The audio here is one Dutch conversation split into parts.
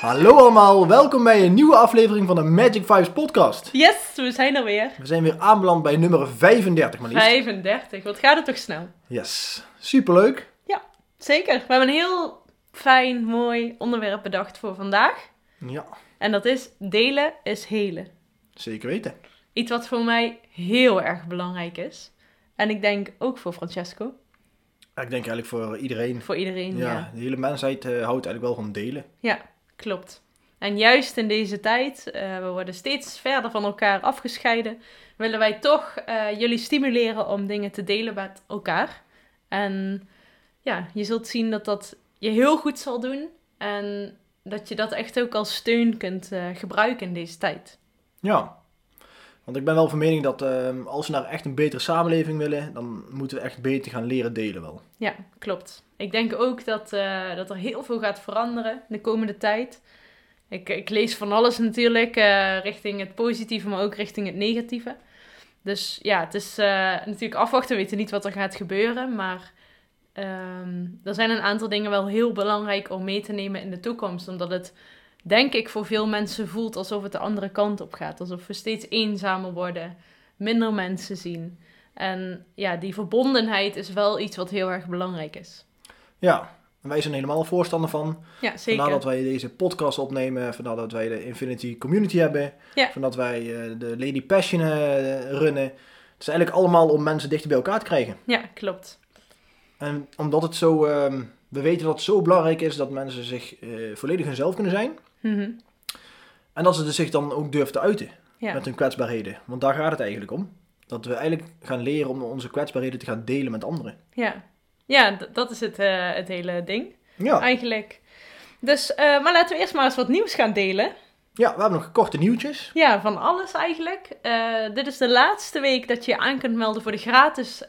Hallo allemaal, welkom bij een nieuwe aflevering van de Magic Vibes podcast. Yes, we zijn er weer. We zijn weer aanbeland bij nummer 35 maar liefst. 35, wat gaat het toch snel? Yes, superleuk. Zeker, we hebben een heel fijn, mooi onderwerp bedacht voor vandaag. Ja, En dat is delen is helen. zeker weten. Iets wat voor mij heel erg belangrijk is. En ik denk ook voor Francesco. Ik denk eigenlijk voor iedereen. Voor iedereen, ja. Ja, de hele mensheid eh, houdt eigenlijk wel van delen. Ja, klopt. En juist in deze tijd, eh, we worden steeds verder van elkaar afgescheiden, willen wij toch eh, jullie stimuleren om dingen te delen met elkaar. En ja, je zult zien dat dat je heel goed zal doen. En dat je dat echt ook als steun kunt gebruiken in deze tijd. Ja, want ik ben wel van mening dat ehm, als we naar echt een betere samenleving willen, dan moeten we echt beter gaan leren delen wel. Ja, klopt. Ik denk ook dat, eh, dat er heel veel gaat veranderen de komende tijd. Ik, ik lees van alles natuurlijk, eh, richting het positieve, maar ook richting het negatieve. Dus ja, het is eh, natuurlijk afwachten, we weten niet wat er gaat gebeuren. Maar ehm, er zijn een aantal dingen wel heel belangrijk om mee te nemen in de toekomst. Omdat het, denk ik, voor veel mensen voelt alsof het de andere kant op gaat. Alsof we steeds eenzamer worden, minder mensen zien. En ja, die verbondenheid is wel iets wat heel erg belangrijk is. Ja, en wij zijn helemaal voorstander van. Ja, zeker. Vandaar dat wij deze podcast opnemen, vandaar dat wij de Infinity Community hebben, Ja. vandaar dat wij eh, de Lady Passion eh, runnen. Het is eigenlijk allemaal om mensen dichter bij elkaar te krijgen. Ja, klopt. En omdat het zo, ehm, we weten dat het zo belangrijk is dat mensen zich eh, volledig hunzelf kunnen zijn. Mhm. En dat ze dus zich dan ook durven te uiten Ja. met hun kwetsbaarheden. Want daar gaat het eigenlijk om. Dat we eigenlijk gaan leren om onze kwetsbaarheden te gaan delen met anderen. Ja, ja dat is het, eh, het hele ding Ja, eigenlijk. Dus, eh, maar laten we eerst maar eens wat nieuws gaan delen. ja we hebben nog korte nieuwtjes. Ja, van alles eigenlijk. Eh, dit is de laatste week dat je je aan kunt melden voor de gratis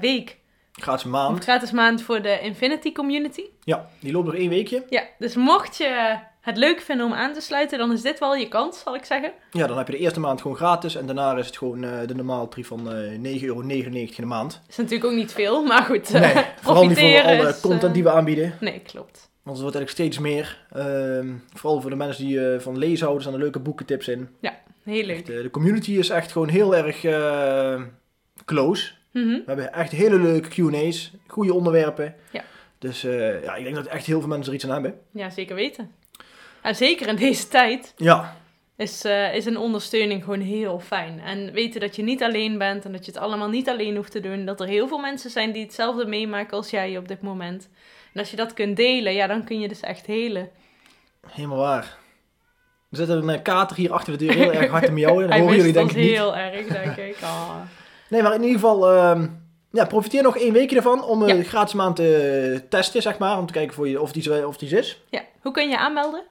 week. Gratis maand. gratis maand voor de Infinity Community. Ja, die loopt nog één weekje. Ja, dus mocht je het leuk vinden om aan te sluiten, dan is dit wel je kans, zal ik zeggen. Ja, dan heb je de eerste maand gewoon gratis. En daarna is het gewoon eh, de normale tarief van eh 9,99 euro in de maand. Is natuurlijk ook niet veel, maar goed. Nee, vooral niet voor alle is, content eh, die we aanbieden. Nee, klopt. Want het wordt eigenlijk steeds meer. Ehm, vooral voor de mensen die eh, van lezen houden, staan er leuke boekentips in. Heel leuk. Echt, eh, de community is echt gewoon heel erg eh, close. Mhm. We hebben echt hele leuke Q&A's, goede onderwerpen. Ja. Dus eh, ja, ik denk dat echt heel veel mensen er iets aan hebben. Ja, zeker weten. En zeker in deze tijd Ja, is, eh, is een ondersteuning gewoon heel fijn. En weten dat je niet alleen bent en dat je het allemaal niet alleen hoeft te doen. Dat er heel veel mensen zijn die hetzelfde meemaken als jij op dit moment. En als je dat kunt delen, ja, dan kun je dus echt helen. helemaal waar. Er zit een kater hier achter de deur heel erg hard te miauwen. Dat horen jullie denk ik niet. heel erg, denk ik. Ah. Nee, maar in ieder geval, ehm, ja, profiteer nog één weekje ervan om een gratis maand te testen, zeg maar. Om te kijken voor je, of, die, of die is. Ja, hoe kun je aanmelden?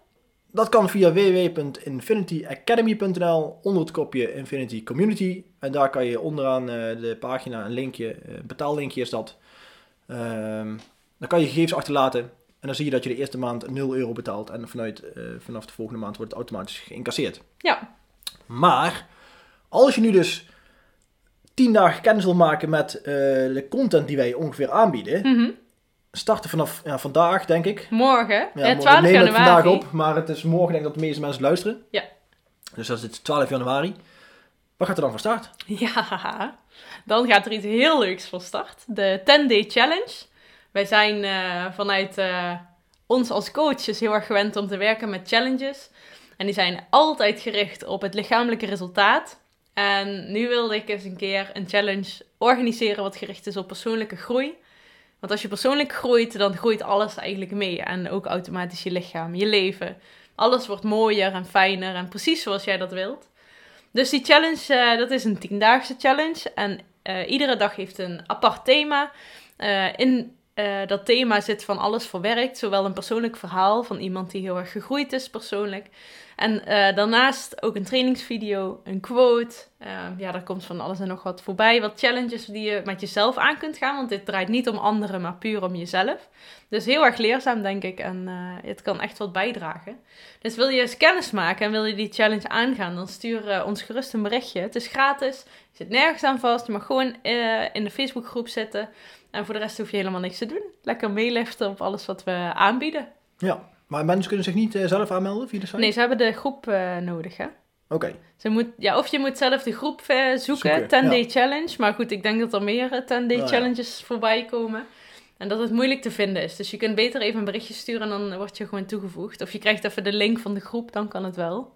Dat kan via www.infinityacademy.nl onder het kopje Infinity Community. En daar kan je onderaan eh, de pagina een linkje, eh, een betaallinkje is dat. Ehm, dan kan je gegevens achterlaten. En dan zie je dat je de eerste maand 0 euro betaalt. En vanuit, eh, vanaf de volgende maand wordt het automatisch geïncasseerd. Ja, Maar, als je nu dus 10 dagen kennis wil maken met de content die wij ongeveer aanbieden. mhm. Starten vanaf ja, vandaag, denk ik. morgen, Ja, ja, we 12 nemen het vandaag januari. op, maar het is morgen denk ik dat de meeste mensen luisteren. Ja. Dus dat is het 12 januari. Wat gaat er dan van start? Ja, dan gaat er iets heel leuks van start. De 10-day challenge. Wij zijn eh, vanuit eh, ons als coaches heel erg gewend om te werken met challenges. En die zijn altijd gericht op het lichamelijke resultaat. En nu wilde ik eens een keer een challenge organiseren wat gericht is op persoonlijke groei. Want als je persoonlijk groeit, dan groeit alles eigenlijk mee. En ook automatisch je lichaam, je leven. Alles wordt mooier en fijner en precies zoals jij dat wilt. Dus die challenge, eh, dat is een tiendaagse challenge. En eh, iedere dag heeft een apart thema. Eh, in dat thema zit van alles verwerkt. Zowel een persoonlijk verhaal van iemand die heel erg gegroeid is persoonlijk. En eh, daarnaast ook een trainingsvideo, een quote. Uh, ja, daar komt van alles en nog wat voorbij. Wat challenges die je met jezelf aan kunt gaan. Want dit draait niet om anderen, maar puur om jezelf. Dus heel erg leerzaam, denk ik. En uh, het kan echt wat bijdragen. Dus wil je eens kennis maken en wil je die challenge aangaan, dan stuur ons gerust een berichtje. Het is gratis. Je zit nergens aan vast. Je mag gewoon in de Facebookgroep zitten. En voor de rest hoef je helemaal niks te doen. Lekker meeliften op alles wat we aanbieden. Ja, maar mensen kunnen zich niet uh, zelf aanmelden via de site? Nee, ze hebben de groep uh, nodig, hè? Oké. Okay. Ja, of je moet zelf de groep uh, zoeken, zoeken 10 Day ja. Challenge. Maar goed, ik denk dat er meer 10 Day oh, Challenges ja. voorbij komen. En dat het moeilijk te vinden is. Dus je kunt beter even een berichtje sturen en dan word je gewoon toegevoegd. Of je krijgt even de link van de groep, dan kan het wel.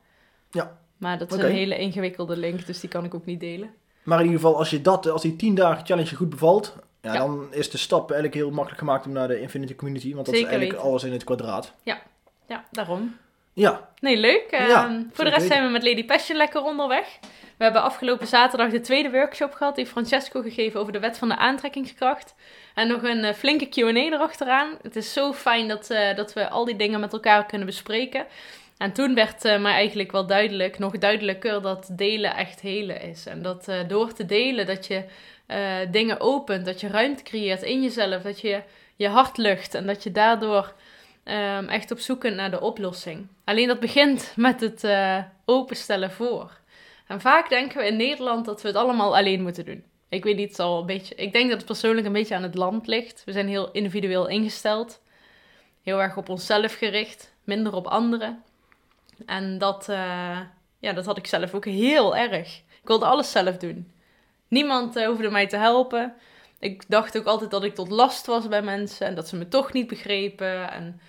Ja. Maar dat is okay. een hele ingewikkelde link, dus die kan ik ook niet delen. Maar in ieder geval, als, je dat, als die 10 dagen challenge goed bevalt, ja, ja, dan is de stap eigenlijk heel makkelijk gemaakt om naar de Infinity Community. Want dat Zeker is eigenlijk weten. alles in het kwadraat. Ja, ja daarom. Ja. Nee, leuk. Ja, um, voor de rest zijn we met Lady Passion lekker onderweg. We hebben afgelopen zaterdag de tweede workshop gehad die Francesco gegeven over de wet van de aantrekkingskracht. En nog een uh, flinke Q&A erachteraan. Het is zo fijn dat, uh, dat we al die dingen met elkaar kunnen bespreken. En toen werd uh, mij eigenlijk wel duidelijk, nog duidelijker, dat delen echt helen is. En dat door te delen dat je uh, dingen opent, dat je ruimte creëert in jezelf, dat je je hart lucht en dat je daardoor um, echt op zoek kunt naar de oplossing. Alleen dat begint met het uh, openstellen voor. En vaak denken we in Nederland dat we het allemaal alleen moeten doen. Ik weet niet, het een beetje. Ik denk dat het persoonlijk een beetje aan het land ligt. We zijn heel individueel ingesteld, heel erg op onszelf gericht, minder op anderen. En dat, uh, ja, dat had ik zelf ook heel erg. Ik wilde alles zelf doen. Niemand uh, hoefde mij te helpen. Ik dacht ook altijd dat ik tot last was bij mensen en dat ze me toch niet begrepen. En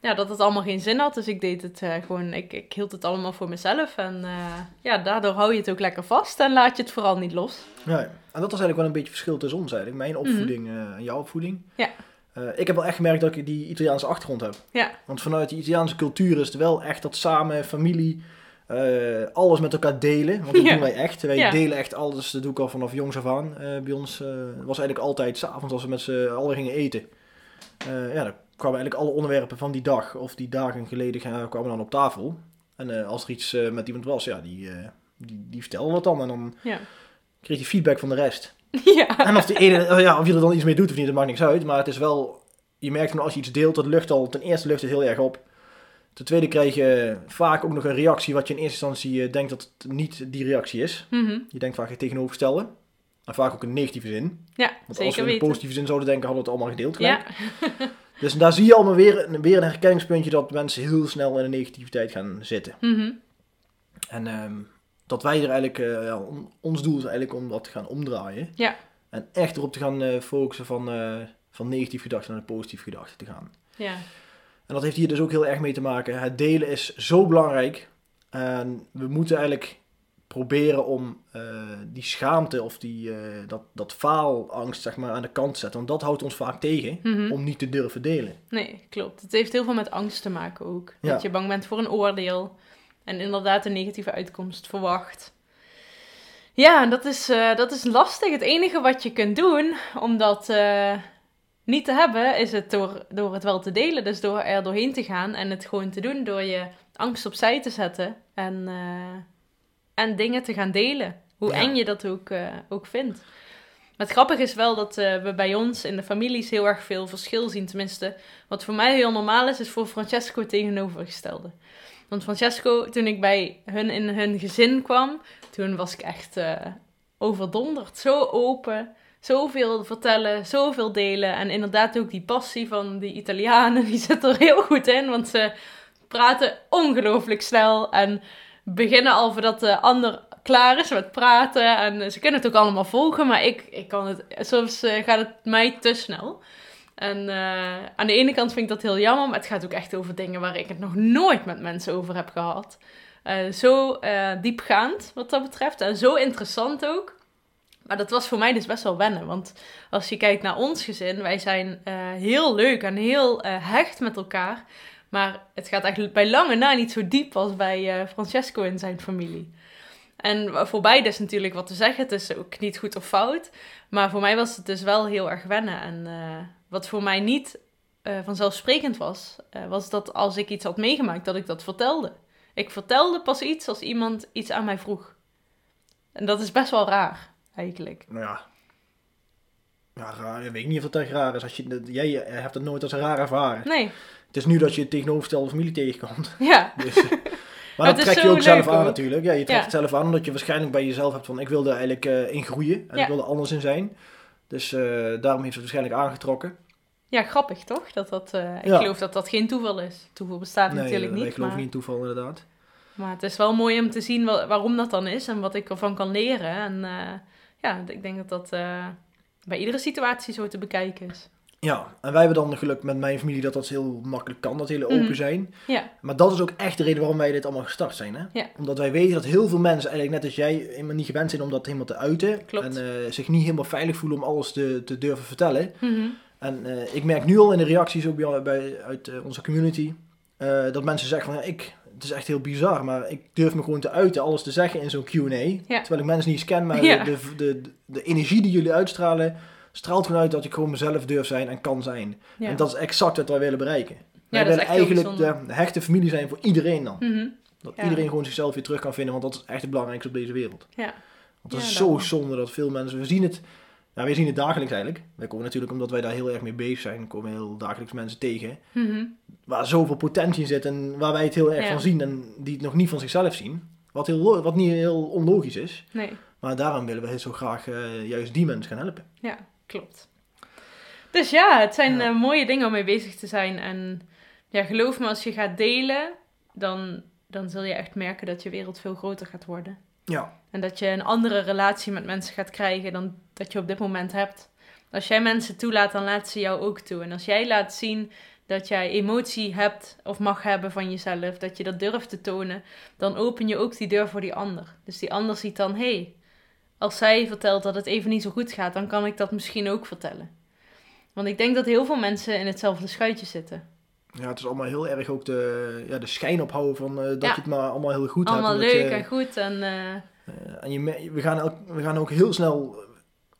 ja, dat het allemaal geen zin had. Dus ik deed het uh, gewoon, ik, ik hield het allemaal voor mezelf. En uh, ja, daardoor hou je het ook lekker vast en laat je het vooral niet los. Ja, en dat was eigenlijk wel een beetje verschil tussen ons eigenlijk. Mijn opvoeding mm -hmm. en jouw opvoeding. Ja. ik heb wel echt gemerkt dat ik die Italiaanse achtergrond heb. Ja. Want vanuit die Italiaanse cultuur is het wel echt dat samen, familie, uh, alles met elkaar delen. Want dat ja. doen wij echt. Wij ja. delen echt alles. Dat doe ik al vanaf jongs af aan. Uh, bij ons uh, was eigenlijk altijd s'avonds als we met z'n allen gingen eten. ja, dan kwamen eigenlijk alle onderwerpen van die dag of die dagen geleden kwamen dan op tafel. En als er iets met iemand was, ja, die, die, die vertelde wat dan. En dan ja. kreeg je feedback van de rest. Ja. En of, de ene, ja, of je er dan iets mee doet of niet, dat maakt niks uit. Maar het is wel, je merkt van als je iets deelt, dat lucht al, ten eerste lucht het heel erg op. Ten tweede krijg je vaak ook nog een reactie wat je in eerste instantie denkt dat het niet die reactie is. Mm -hmm. Je denkt vaak het tegenovergestelde. En vaak ook een negatieve zin. Ja, Want zeker als we een weten. positieve zin zouden denken, hadden we het allemaal gedeeld gelijk. Ja. dus daar zie je allemaal weer, weer een herkenningspuntje dat mensen heel snel in de negativiteit gaan zitten. Mm -hmm. En um, dat wij er eigenlijk, uh, ja, on, ons doel is eigenlijk om dat te gaan omdraaien. Ja. En echt erop te gaan uh, focussen van, uh, van negatief gedachten naar positief gedachten te gaan. Ja. En dat heeft hier dus ook heel erg mee te maken. Het delen is zo belangrijk. En we moeten eigenlijk proberen om uh, die schaamte of die, uh, dat, dat faalangst zeg maar, aan de kant te zetten. Want dat houdt ons vaak tegen mm -hmm. om niet te durven delen. Nee, klopt. Het heeft heel veel met angst te maken ook. Ja. Dat je bang bent voor een oordeel. En inderdaad een negatieve uitkomst verwacht. Ja, dat is, uh, dat is lastig. Het enige wat je kunt doen, omdat niet te hebben, is het door, door het wel te delen. Dus door er doorheen te gaan en het gewoon te doen. Door je angst opzij te zetten en, uh, en dingen te gaan delen. Hoe Ja. eng je dat ook, uh, ook vindt. Maar het grappige is wel dat uh, we bij ons in de families heel erg veel verschil zien. Tenminste, wat voor mij heel normaal is, is voor Francesco het tegenovergestelde. Want Francesco, toen ik bij hun in hun gezin kwam, toen was ik echt overdonderd. Zo open zoveel vertellen, zoveel delen. En inderdaad ook die passie van die Italianen, die zit er heel goed in. Want ze praten ongelooflijk snel en beginnen al voordat de ander klaar is met praten. En ze kunnen het ook allemaal volgen, maar ik, ik kan het, soms uh, gaat het mij te snel. En uh, aan de ene kant vind ik dat heel jammer, maar het gaat ook echt over dingen waar ik het nog nooit met mensen over heb gehad. Uh, zo diepgaand wat dat betreft en zo interessant ook. Maar dat was voor mij dus best wel wennen. Want als je kijkt naar ons gezin, wij zijn uh, heel leuk en heel uh, hecht met elkaar. Maar het gaat eigenlijk bij lange na niet zo diep als bij uh, Francesco en zijn familie. En voor beide is natuurlijk wat te zeggen. Het is ook niet goed of fout. Maar voor mij was het dus wel heel erg wennen. En wat voor mij niet eh, vanzelfsprekend was, eh, was dat als ik iets had meegemaakt, dat ik dat vertelde. Ik vertelde pas iets als iemand iets aan mij vroeg. En dat is best wel raar, eigenlijk. Nou ja. Ja, raar. Ik weet niet of dat echt raar is. Als je, jij hebt het nooit als raar ervaren. Nee, Het is nu dat je het tegenovergestelde familie tegenkomt. ja, Dus, eh, maar dat trek je ook zelf aan natuurlijk. Ja, je trekt Ja. het zelf aan omdat je waarschijnlijk bij jezelf hebt van ik wil er eigenlijk eh, in groeien. En Ja. ik wil er anders in zijn. Dus eh, daarom heeft het waarschijnlijk aangetrokken. ja, grappig toch? Dat dat, eh, ik Ja. geloof dat dat geen toeval is. Toeval bestaat Nee, natuurlijk eh, niet. geloven Maar, niet in toeval inderdaad. maar het is wel mooi om te zien wa- waarom dat dan is en wat ik ervan kan leren. En eh, ja, ik denk dat dat eh, bij iedere situatie zo te bekijken is. Ja, en wij hebben dan geluk met mijn familie dat dat heel makkelijk kan, dat hele open Mhm. zijn. Ja, Maar dat is ook echt de reden waarom wij dit allemaal gestart zijn. Hè? Ja. Omdat wij weten dat heel veel mensen, eigenlijk net als jij, helemaal niet gewend zijn om dat helemaal te uiten. Klopt. En eh, zich niet helemaal veilig voelen om alles te, te durven vertellen. Mhm. En eh, ik merk nu al in de reacties ook bij, bij, uit onze community, dat mensen zeggen van, ja, ik, het is echt heel bizar, maar ik durf me gewoon te uiten, alles te zeggen in zo'n Q&A. Terwijl ik mensen niet eens ken, maar Ja. de, de, de, de energie die jullie uitstralen, straalt gewoon uit dat ik gewoon mezelf durf zijn en kan zijn. ja. En dat is exact wat wij willen bereiken. Wij willen eigenlijk de hechte familie zijn voor iedereen dan. Mhm. Dat Ja. iedereen gewoon zichzelf weer terug kan vinden, want dat is echt het belangrijkste op deze wereld. Ja. Want het Ja, is zo zonde dat veel mensen, we zien het, ja, we zien het dagelijks eigenlijk. Wij komen natuurlijk, omdat wij daar heel erg mee bezig zijn, komen heel dagelijks mensen tegen. Mhm. Waar zoveel potentie in zit en waar wij het heel erg Ja. van zien en die het nog niet van zichzelf zien. Wat, heel, wat niet heel onlogisch is. Nee, Maar daarom willen we heel zo graag eh, juist die mensen gaan helpen. ja, klopt. Dus ja, het zijn Ja. eh, mooie dingen om mee bezig te zijn. En ja, geloof me, als je gaat delen, dan, dan zul je echt merken dat je wereld veel groter gaat worden. Ja, En dat je een andere relatie met mensen gaat krijgen dan dat je op dit moment hebt. Als jij mensen toelaat, dan laat ze jou ook toe. En als jij laat zien dat jij emotie hebt of mag hebben van jezelf, dat je dat durft te tonen, dan open je ook die deur voor die ander. Dus die ander ziet dan, hé, hey, als zij vertelt dat het even niet zo goed gaat, dan kan ik dat misschien ook vertellen. Want ik denk dat heel veel mensen in hetzelfde schuitje zitten. Ja het is allemaal heel erg ook de, ja, de schijn ophouden van eh, dat Ja. je het maar allemaal heel goed Allemaal hebt. dat leuk je- en goed en eh, Eh, en je, we, gaan ook, we gaan ook heel snel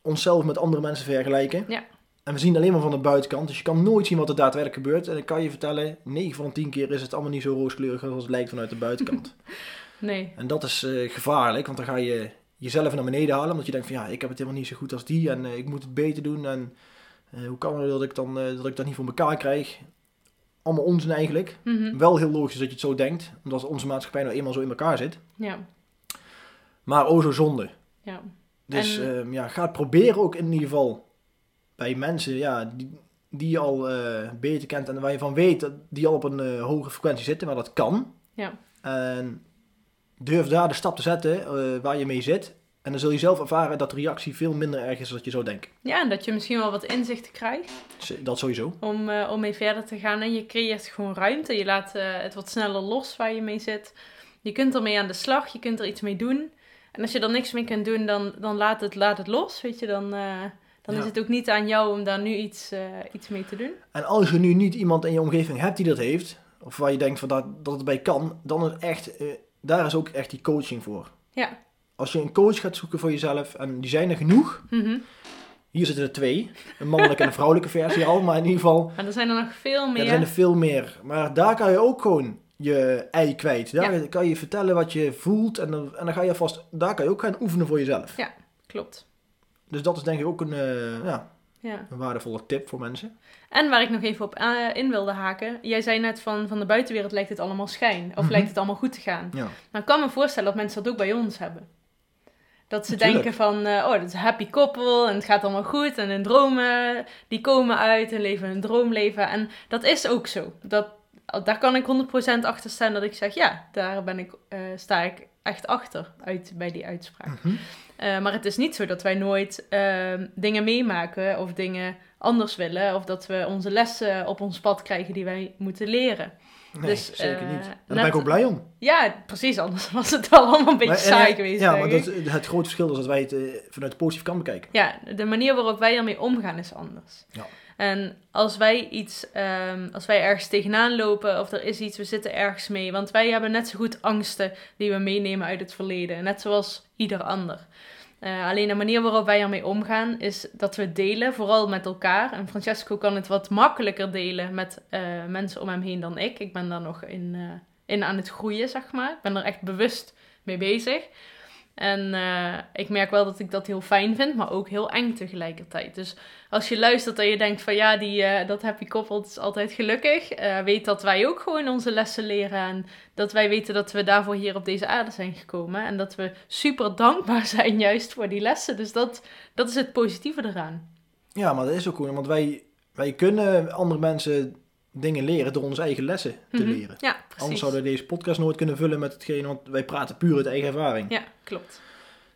onszelf met andere mensen vergelijken. Ja. En we zien alleen maar van de buitenkant. Dus je kan nooit zien wat er daadwerkelijk gebeurt. En ik kan je vertellen, 9 van de 10 keer is het allemaal niet zo rooskleurig als het lijkt vanuit de buitenkant. nee. en dat is gevaarlijk, want dan ga je jezelf naar beneden halen. Omdat je denkt van ja, ik heb het helemaal niet zo goed als die. En ik moet het beter doen. En hoe kan het dat ik, dan, dat ik dat niet voor elkaar krijg? Allemaal onzin eigenlijk. Mhm. Wel heel logisch dat je het zo denkt. Omdat onze maatschappij nou eenmaal zo in elkaar zit. Ja, Maar oh zo zonde. ja. Dus En- ehm, ja, ga het proberen ook in ieder geval bij mensen ja, die, die je al eh, beter kent en waar je van weet dat die al op een eh, hogere frequentie zitten, maar dat kan. Ja. En durf daar de stap te zetten eh, waar je mee zit. En dan zul je zelf ervaren dat de reactie veel minder erg is dan je zou denken. Ja, en dat je misschien wel wat inzichten krijgt. Dat sowieso. om, eh, om mee verder te gaan. En je creëert gewoon ruimte. Je laat eh, het wat sneller los waar je mee zit. Je kunt ermee aan de slag. Je kunt er iets mee doen. En als je er niks mee kunt doen, dan, dan laat, het, laat het los. Weet je, dan, eh, dan Ja. is het ook niet aan jou om daar nu iets, iets mee te doen. En als je nu niet iemand in je omgeving hebt die dat heeft, of waar je denkt van dat, dat het bij kan, dan is echt, daar is ook echt die coaching voor. Ja. Als je een coach gaat zoeken voor jezelf, en die zijn er genoeg, Mhm. Hier zitten er twee. Een mannelijke en een vrouwelijke versie al. Maar in ieder geval, Maar er zijn er nog veel ja, meer. er zijn er veel meer. Maar daar kan je ook gewoon je ei kwijt. Daar kan je vertellen wat je voelt. En dan, en dan ga je vast, daar kan je ook gaan oefenen voor jezelf. Ja. Klopt. Dus dat is denk ik ook een, eh, ja, Ja. een waardevolle tip voor mensen. En waar ik nog even op eh, in wilde haken. Jij zei net van, van de buitenwereld lijkt het allemaal schijn. Of Mhm. lijkt het allemaal goed te gaan. Ja. Maar ik kan me voorstellen dat mensen dat ook bij ons hebben. Dat ze Natuurlijk. denken van, eh, oh, dat is een happy koppel en het gaat allemaal goed. En hun dromen, die komen uit en leven een droomleven. En dat is ook zo. Dat, daar kan ik 100% achter staan dat ik zeg, ja, daar ben ik, eh, sta ik echt achter uit, bij die uitspraak. Mhm. Eh, maar het is niet zo dat wij nooit ehm, dingen meemaken of dingen anders willen. Of dat we onze lessen op ons pad krijgen die wij moeten leren. Nee, Dus, zeker eh, niet. En daar net- ben ik ook blij om. Ja, precies. Anders was het wel allemaal een beetje Maar- en, saai eh, geweest. Ja, maar dat, het grote verschil is dat wij het eh, vanuit de positieve kant bekijken. Ja, de manier waarop wij ermee omgaan is anders. Ja. En als wij iets, ehm, als wij ergens tegenaan lopen of er is iets, we zitten ergens mee. Want wij hebben net zo goed angsten die we meenemen uit het verleden. Net zoals ieder ander. Eh, alleen de manier waarop wij ermee omgaan is dat we delen, vooral met elkaar. En Francesco kan het wat makkelijker delen met eh, mensen om hem heen dan ik. Ik ben daar nog in, eh, in aan het groeien, zeg maar. Ik ben er echt bewust mee bezig. En eh, ik merk wel dat ik dat heel fijn vind, maar ook heel eng tegelijkertijd. Dus als je luistert en je denkt van ja, die, eh, dat happy couple is altijd gelukkig. eh, weet dat wij ook gewoon onze lessen leren. En dat wij weten dat we daarvoor hier op deze aarde zijn gekomen. En dat we super dankbaar zijn juist voor die lessen. Dus dat, dat is het positieve eraan. Ja, maar dat is ook gewoon, want wij, wij kunnen andere mensen dingen leren door onze eigen lessen te Mhm. leren. Ja, precies. Anders zouden we deze podcast nooit kunnen vullen met hetgeen, want wij praten puur uit eigen ervaring. Ja, klopt.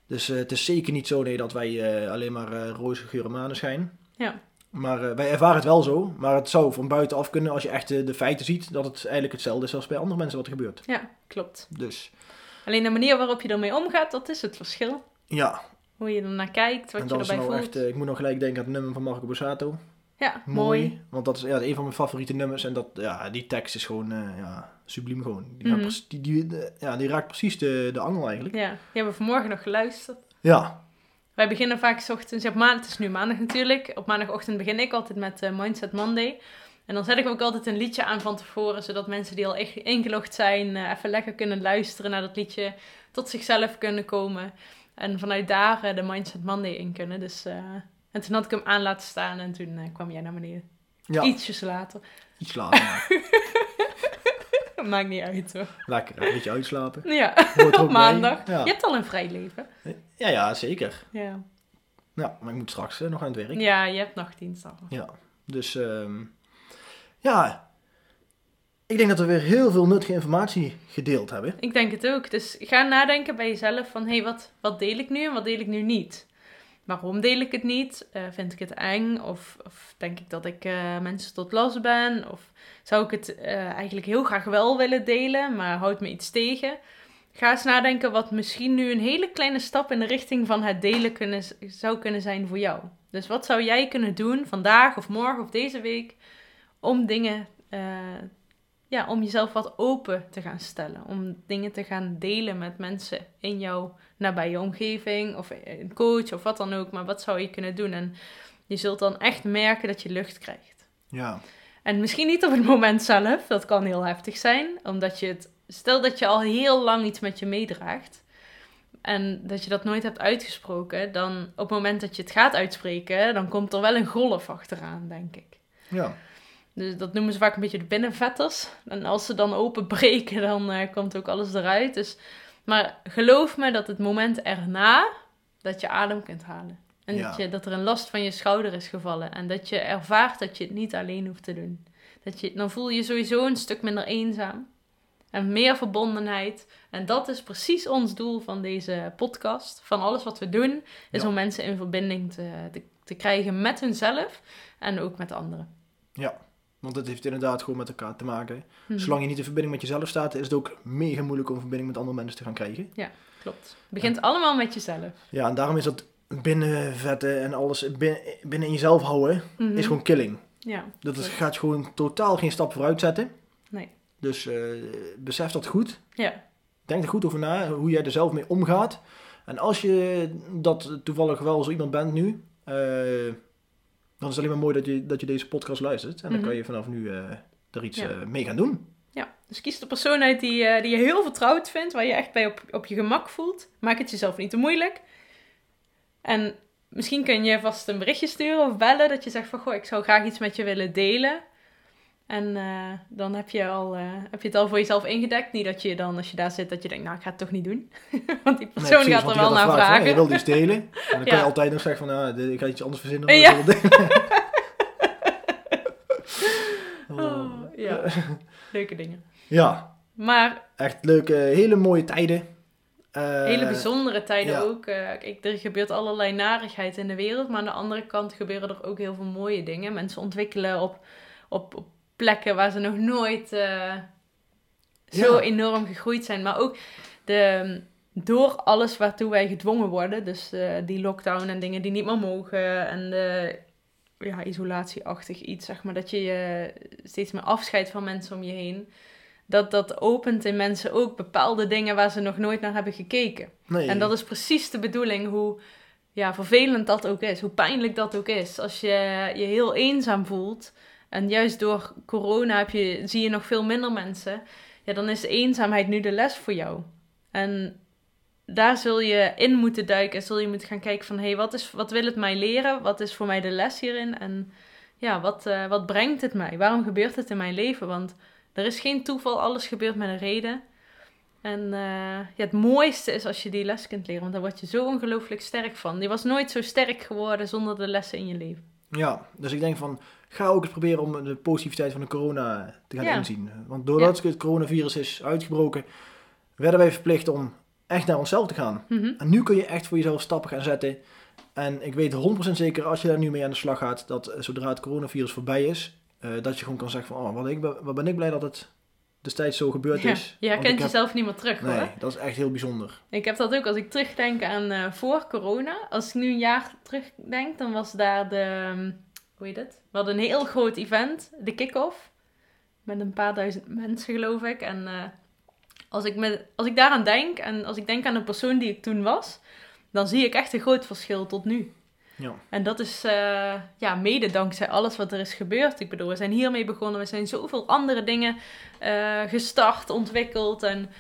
Dus eh, het is zeker niet zo nee, dat wij eh, alleen maar eh roze geur en maneschijn. Ja. Maar wij ervaren het wel zo. Maar het zou van buitenaf kunnen, als je echt de feiten ziet, dat het eigenlijk hetzelfde is als bij andere mensen wat er gebeurt. Ja, klopt. Dus Alleen de manier waarop je ermee omgaat, dat is het verschil. ja, Hoe je ernaar kijkt, wat en je dat is erbij nou voelt. echt, ik moet nog gelijk denken aan het nummer van Marco Borsato. Ja, Mooi. mooi. Want dat is ja, een van mijn favoriete nummers. En dat, ja, die tekst is gewoon eh, ja, subliem gewoon. Die, Mhm. die, die, de- ja, die raakt precies de, de angel eigenlijk. Ja, die hebben we vanmorgen nog geluisterd. Ja, Wij beginnen vaak 's ochtends, op maandag, het is nu maandag natuurlijk. Op maandagochtend begin ik altijd met eh, Mindset Monday. En dan zet ik ook altijd een liedje aan van tevoren, zodat mensen die al echt ingelogd zijn, eh, even lekker kunnen luisteren naar dat liedje, tot zichzelf kunnen komen. En vanuit daar eh, de Mindset Monday in kunnen. Dus, eh, en toen had ik hem aan laten staan en toen eh, kwam jij naar beneden. ja. Ietsjes later. iets later. Maakt niet uit hoor. Lekker, een beetje uitslapen. Ja, Hoort er ook op bij. maandag. Ja. Je hebt al een vrij leven. ja, ja, zeker. Ja, Ja, maar ik moet straks eh, nog aan het werk. ja je hebt nachtdienst al. Ja, dus ehm, ja, ik denk dat we weer heel veel nuttige informatie gedeeld hebben. Ik denk het ook. Dus ga nadenken bij jezelf van... hé, hey, wat, wat deel ik nu en wat deel ik nu niet? Waarom deel ik het niet? Eh, vind ik het eng? Of, of denk ik dat ik eh, mensen tot last ben? Of zou ik het eh, eigenlijk heel graag wel willen delen, maar houdt me iets tegen? Ga eens nadenken wat misschien nu een hele kleine stap in de richting van het delen kunnen, zou kunnen zijn voor jou. Dus wat zou jij kunnen doen vandaag of morgen of deze week om dingen ja, om jezelf wat open te gaan stellen. Om dingen te gaan delen met mensen in jouw nabije omgeving of een coach of wat dan ook. Maar wat zou je kunnen doen? En je zult dan echt merken dat je lucht krijgt. Ja, En misschien niet op het moment zelf, dat kan heel heftig zijn, omdat je het, stel dat je al heel lang iets met je meedraagt en dat je dat nooit hebt uitgesproken, dan op het moment dat je het gaat uitspreken, dan komt er wel een golf achteraan, denk ik. ja, Dus dat noemen ze vaak een beetje de binnenvetters. En als ze dan openbreken, dan eh, komt ook alles eruit. Dus, maar geloof me dat het moment erna, dat je adem kunt halen. En Ja. dat, je, dat er een last van je schouder is gevallen. En dat je ervaart dat je het niet alleen hoeft te doen. Dat je, dan voel je je sowieso een stuk minder eenzaam. En meer verbondenheid. En dat is precies ons doel van deze podcast. Van alles wat we doen, is Ja. om mensen in verbinding te, te, te krijgen met hunzelf en ook met anderen. ja. Want het heeft inderdaad gewoon met elkaar te maken. Mhm. Zolang je niet in verbinding met jezelf staat, is het ook mega moeilijk om verbinding met andere mensen te gaan krijgen. Klopt. Het begint allemaal met jezelf. Ja, en daarom is dat binnenvetten en alles bin- binnen in jezelf houden, Mhm. is gewoon killing. Ja. Dat is, gaat gewoon totaal geen stap vooruit zetten. Nee. Dus eh, besef dat goed. Ja. Denk er goed over na, hoe jij er zelf mee omgaat. En als je dat toevallig wel zo iemand bent nu, eh, dan is het alleen maar mooi dat je, dat je deze podcast luistert. En dan Mhm. kan je vanaf nu eh, er iets Ja. eh, mee gaan doen. ja. Dus kies de persoon uit die, eh, die je heel vertrouwd vindt, waar je echt bij op, op je gemak voelt. Maak het jezelf niet te moeilijk. En misschien kun je vast een berichtje sturen of bellen dat je zegt van, goh, ik zou graag iets met je willen delen. En eh, dan heb je, al, eh, heb je het al voor jezelf ingedekt. Niet dat je dan, als je daar zit, dat je denkt, nou, ik ga het toch niet doen. want die persoon precies, gaat er wel naar vragen. Je wil delen. En dan kan je altijd nog zeggen van, ah, ik ga iets anders verzinnen. dan Ja. delen. Oh, ja, leuke dingen. Ja, Maar echt leuke, hele mooie tijden. Eh, hele bijzondere tijden ja. ook. Kijk, er gebeurt allerlei narigheid in de wereld, maar aan de andere kant gebeuren er ook heel veel mooie dingen. Mensen ontwikkelen op, op, op plekken waar ze nog nooit eh, zo Ja. enorm gegroeid zijn. Maar ook de, door alles waartoe wij gedwongen worden, dus eh, die lockdown en dingen die niet meer mogen en de ja, isolatieachtig iets, zeg maar, dat je je steeds meer afscheidt van mensen om je heen. dat dat opent in mensen ook bepaalde dingen waar ze nog nooit naar hebben gekeken. Nee. En dat is precies de bedoeling, hoe ja, vervelend dat ook is, hoe pijnlijk dat ook is. Als je je heel eenzaam voelt en juist door corona zie je nog veel minder mensen, ja, dan is eenzaamheid nu de les voor jou. En daar zul je in moeten duiken en zul je moeten gaan kijken van, hé, hey, wat, is, wat wil het mij leren? Wat is voor mij de les hierin? En ja, wat, uh, wat brengt het mij? Waarom gebeurt het in mijn leven? Want er is geen toeval, alles gebeurt met een reden. En uh, ja, het mooiste is als je die les kunt leren, want daar word je zo ongelooflijk sterk van. Je was nooit zo sterk geworden zonder de lessen in je leven. Ja, dus ik denk van, ga ook eens proberen om de positiviteit van de corona te gaan ja. inzien. Want doordat ja. het coronavirus is uitgebroken, werden wij verplicht om echt naar onszelf te gaan. Mm -hmm. En nu kun je echt voor jezelf stappen gaan zetten. En ik weet 100% zeker, als je daar nu mee aan de slag gaat, dat zodra het coronavirus voorbij is, uh, dat je gewoon kan zeggen van, oh, wat, ik, wat ben ik blij dat het destijds zo gebeurd ja. is. Je herkent jezelf niet meer terug nee, hoor. dat is echt heel bijzonder. Ik heb dat ook als ik terugdenk aan uh, voor corona. Als ik nu een jaar terugdenk, dan was daar de, um, hoe heet het? We hadden een heel groot event, de kick-off. Met een paar duizend mensen geloof ik. En uh, als, ik met, als ik daaraan denk en als ik denk aan de persoon die ik toen was, dan zie ik echt een groot verschil tot nu. Ja. En dat is uh, ja, mede dankzij alles wat er is gebeurd. Ik bedoel, we zijn hiermee begonnen. We zijn zoveel andere dingen uh, gestart, ontwikkeld. En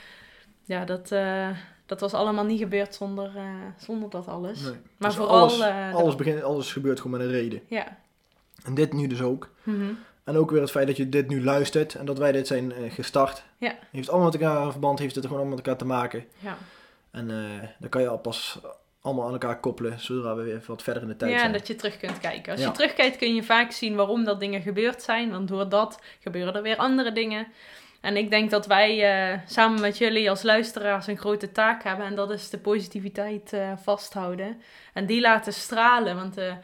ja, dat, uh, dat was allemaal niet gebeurd zonder, zonder dat alles. Nee. Maar dus vooral... Alles, alles, begint, alles gebeurt gewoon met een reden. Ja. En dit nu dus ook. Mm -hmm. En ook weer het feit dat je dit nu luistert en dat wij dit zijn gestart. Ja. Heeft allemaal met elkaar een verband, heeft het gewoon allemaal met elkaar te maken. Ja. En dan kan je al pas allemaal aan elkaar koppelen, zodra we weer wat verder in de tijd ja, zijn. en dat je terug kunt kijken. Als Ja. je terugkijkt kun je vaak zien waarom dat dingen gebeurd zijn. Want door dat gebeuren er weer andere dingen. En ik denk dat wij uh, samen met jullie als luisteraars een grote taak hebben. En dat is de positiviteit uh, vasthouden. En die laten stralen. Want de,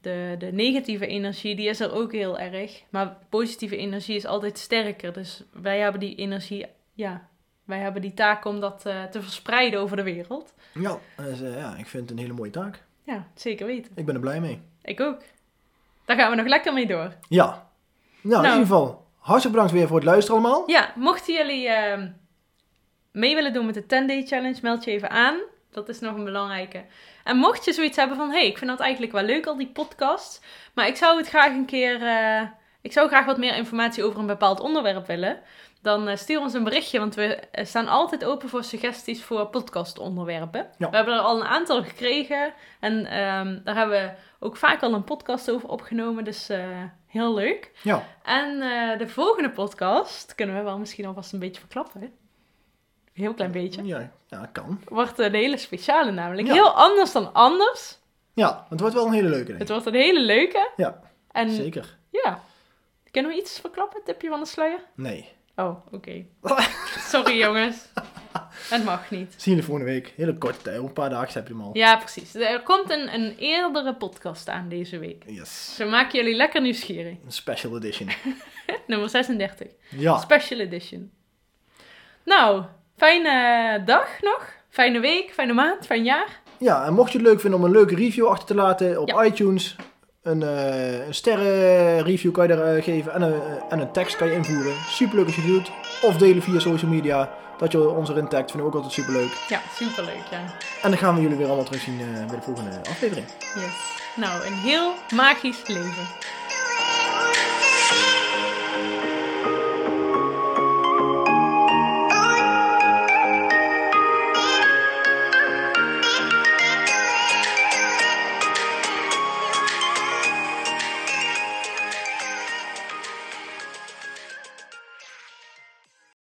de, de negatieve energie die is er ook heel erg. Maar positieve energie is altijd sterker. Dus wij hebben die energie... Ja, wij hebben die taak om dat uh, te verspreiden over de wereld. Ja, dus, uh, ja, ik vind het een hele mooie taak. Ja, zeker weten. Ik ben er blij mee. Ik ook. Daar gaan we nog lekker mee door. Ja. Nou, nou. in ieder geval, hartstikke bedankt weer voor het luisteren allemaal. Ja, mochten jullie uh, mee willen doen met de 10-day challenge, meld je even aan. Dat is nog een belangrijke. En mocht je zoiets hebben van, hé, hey, ik vind dat eigenlijk wel leuk, al die podcasts. Maar ik zou het graag een keer... Uh, ik zou graag wat meer informatie over een bepaald onderwerp willen dan uh, stuur ons een berichtje, want we staan altijd open voor suggesties voor podcastonderwerpen. Ja. We hebben er al een aantal gekregen en um, daar hebben we ook vaak al een podcast over opgenomen, dus uh, heel leuk. Ja. En uh, de volgende podcast, kunnen we wel misschien alvast een beetje verklappen, hè? Een heel klein beetje. Ja, ja dat kan. Wordt een hele speciale namelijk. Ja. Heel anders dan anders. Ja, het wordt wel een hele leuke. Het wordt een hele leuke. Ja, en, zeker. Ja. Kunnen we iets verklappen? Tipje van de sluier? Nee. Oh, oké. Okay. Sorry jongens. Het mag niet. Zien jullie volgende week. Hele korte tijd. Een paar dagen heb je hem al. Ja, precies. Er komt een, een eerdere podcast aan deze week. Yes. Zo maken jullie lekker nieuwsgierig. Een special edition. Nummer 36. Ja. Special edition. Nou, fijne dag nog. Fijne week, fijne maand, fijn jaar. Ja, en mocht je het leuk vinden om een leuke review achter te laten op Ja. iTunes, een, uh, een sterrenreview kan je daar uh, geven en een, uh, en een tekst kan je invoeren. Superleuk als je het doet. Of delen via social media. Dat je ons erin tagt, vinden we ook altijd superleuk. Ja, superleuk, ja. En dan gaan we jullie weer allemaal terugzien bij de volgende aflevering. Yes. Nou, een heel magisch leven.